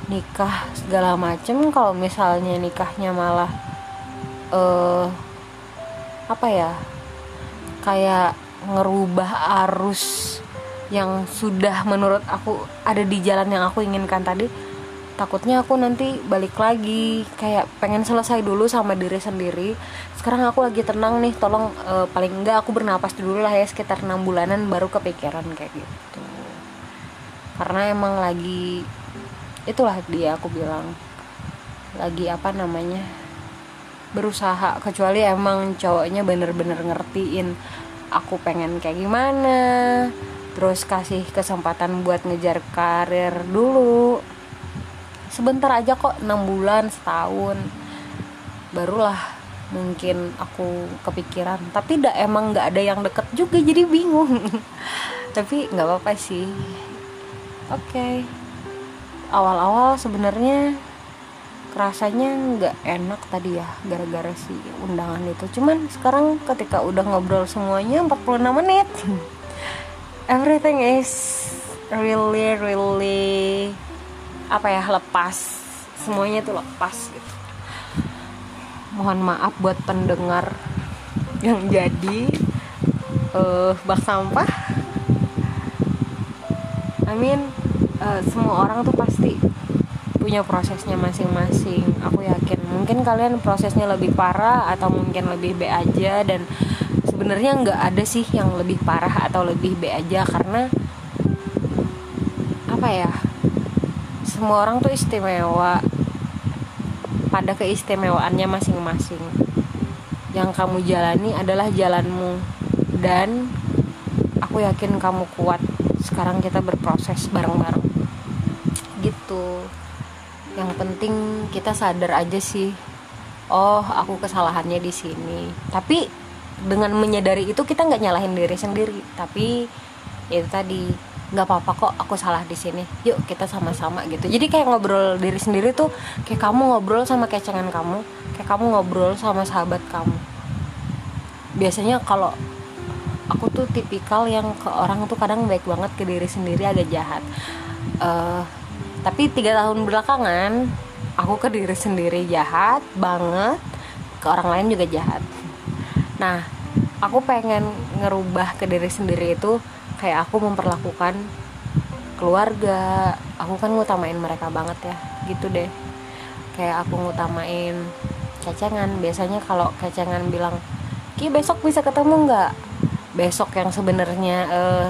nikah segala macem kalau misalnya nikahnya malah uh, apa ya? Kayak ngerubah arus yang sudah menurut aku ada di jalan yang aku inginkan tadi. Takutnya aku nanti balik lagi. Kayak pengen selesai dulu sama diri sendiri. Sekarang aku lagi tenang nih tolong uh, paling enggak aku bernapas dulu lah ya sekitar enam bulanan baru kepikiran kayak gitu. Karena emang lagi itulah dia aku bilang. Lagi apa namanya berusaha kecuali emang cowoknya bener-bener ngertiin aku pengen kayak gimana terus kasih kesempatan buat ngejar karir dulu. Sebentar aja kok enam bulan setahun barulah mungkin aku kepikiran. Tapi tidak emang nggak ada yang deket juga jadi bingung. [laughs] Tapi nggak apa-apa sih. Oke. Okay. awal-awal sebenarnya rasanya nggak enak tadi ya gara-gara si undangan itu. Cuman sekarang ketika udah ngobrol semuanya 46 menit. [laughs] Everything is really really apa ya lepas. Semuanya tuh lepas gitu. Mohon maaf buat pendengar yang jadi uh, bak sampah. I mean uh, semua orang tuh pasti punya prosesnya masing-masing. Aku yakin mungkin kalian prosesnya lebih parah atau mungkin lebih B aja dan sebenarnya nggak ada sih yang lebih parah atau lebih B aja karena apa ya semua orang tuh istimewa pada keistimewaannya masing-masing. Yang kamu jalani adalah jalanmu dan aku yakin kamu kuat. Sekarang kita berproses bareng-bareng. Gitu yang penting kita sadar aja sih oh aku kesalahannya di sini. Tapi dengan menyadari itu kita nggak nyalahin diri sendiri. Tapi itu tadi nggak apa-apa kok aku salah di sini. Yuk kita sama-sama gitu. Jadi kayak ngobrol diri sendiri tuh kayak kamu ngobrol sama kecengan kamu kayak kamu ngobrol sama sahabat kamu. Biasanya kalau aku tuh tipikal yang ke orang tuh kadang baik banget ke diri sendiri agak jahat. Uh, tapi tiga tahun belakangan aku ke diri sendiri jahat banget ke orang lain juga jahat. Nah aku pengen ngerubah ke diri sendiri itu kayak aku memperlakukan keluarga. Aku kan ngutamain mereka banget ya gitu deh. Kayak aku ngutamain kecengan biasanya kalau kecengan bilang ki besok bisa ketemu nggak? Besok yang sebenarnya uh,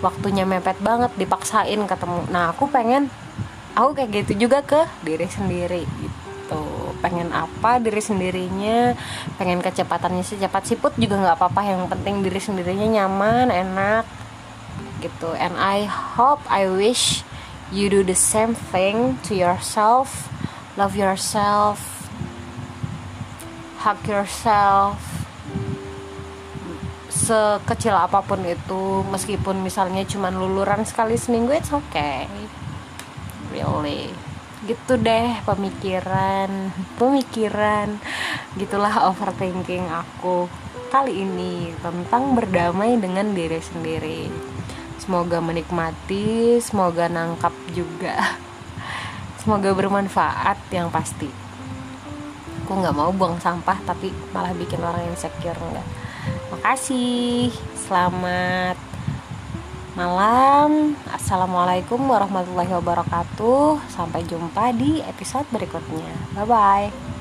waktunya mepet banget dipaksain ketemu. Nah aku pengen aku kayak gitu juga ke diri sendiri gitu. Pengen apa diri sendirinya? Pengen kecepatannya secepat siput juga nggak apa-apa. Yang penting diri sendirinya nyaman enak gitu. And I hope I wish you do the same thing to yourself. Love yourself. Hug yourself. Sekecil apa pun itu meskipun misalnya cuman luluran sekali seminggu it's okay really? Gitu deh pemikiran pemikiran. Gitulah overthinking aku kali ini tentang berdamai dengan diri sendiri. Semoga menikmati semoga nangkap juga. [laughs] Semoga bermanfaat yang pasti. Aku nggak mau buang sampah tapi malah bikin orang insecure enggak. Makasih. Selamat malam. Assalamualaikum warahmatullahi wabarakatuh. Sampai jumpa di episode berikutnya. Bye bye.